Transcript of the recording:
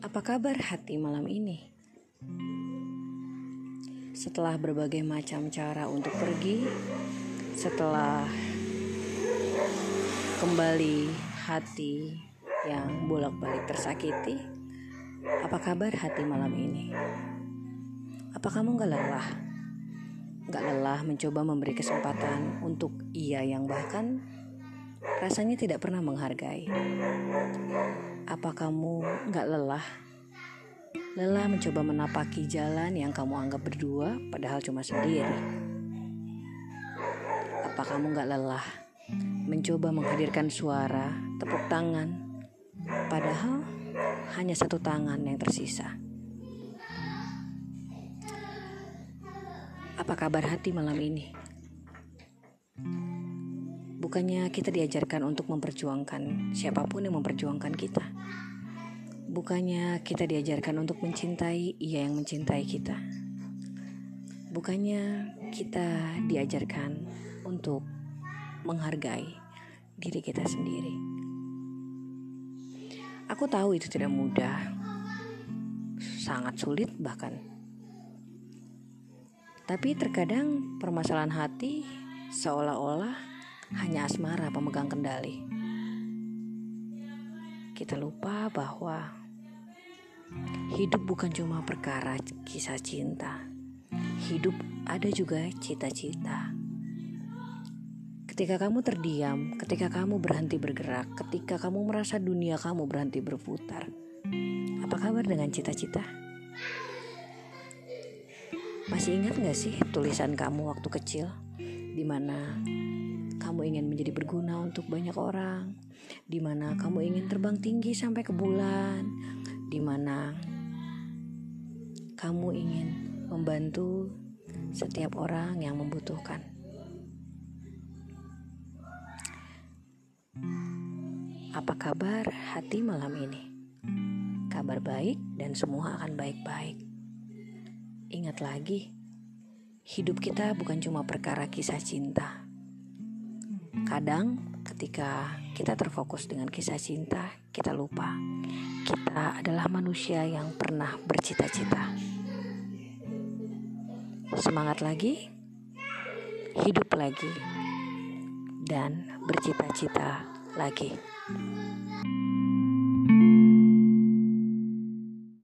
Apa kabar hati malam ini? Setelah berbagai macam cara untuk pergi, setelah kembali hati yang bolak-balik tersakiti, apa kabar hati malam ini? Apa kamu gak lelah? Gak lelah mencoba memberi kesempatan untuk ia yang bahkan rasanya tidak pernah menghargai. Apa kamu gak lelah? Lelah mencoba menapaki jalan yang kamu anggap berdua, padahal cuma sendiri. Apa kamu gak lelah mencoba menghadirkan suara, tepuk tangan, padahal hanya satu tangan yang tersisa? Apa kabar hati malam ini? Bukannya kita diajarkan untuk memperjuangkan siapa pun yang memperjuangkan kita. Bukannya kita diajarkan untuk mencintai ia yang mencintai kita. Bukannya kita diajarkan untuk menghargai diri kita sendiri. Aku tahu itu tidak mudah, sangat sulit bahkan. Tapi terkadang permasalahan hati seolah-olah hanya asmara pemegang kendali. Kita lupa bahwa hidup bukan cuma perkara kisah cinta. Hidup ada juga cita-cita. Ketika kamu terdiam, ketika kamu berhenti bergerak, ketika kamu merasa dunia kamu berhenti berputar, apa kabar dengan cita-cita? Masih ingat gak sih tulisan kamu waktu kecil? Di mana kamu ingin menjadi berguna untuk banyak orang, di mana kamu ingin terbang tinggi sampai ke bulan, di mana kamu ingin membantu setiap orang yang membutuhkan. Apa kabar hati malam ini? Kabar baik dan semua akan baik-baik. Ingat lagi, hidup kita bukan cuma perkara kisah cinta Kadang ketika kita terfokus dengan kisah cinta, kita lupa kita adalah manusia yang pernah bercita-cita. Semangat lagi, hidup lagi, dan bercita-cita lagi.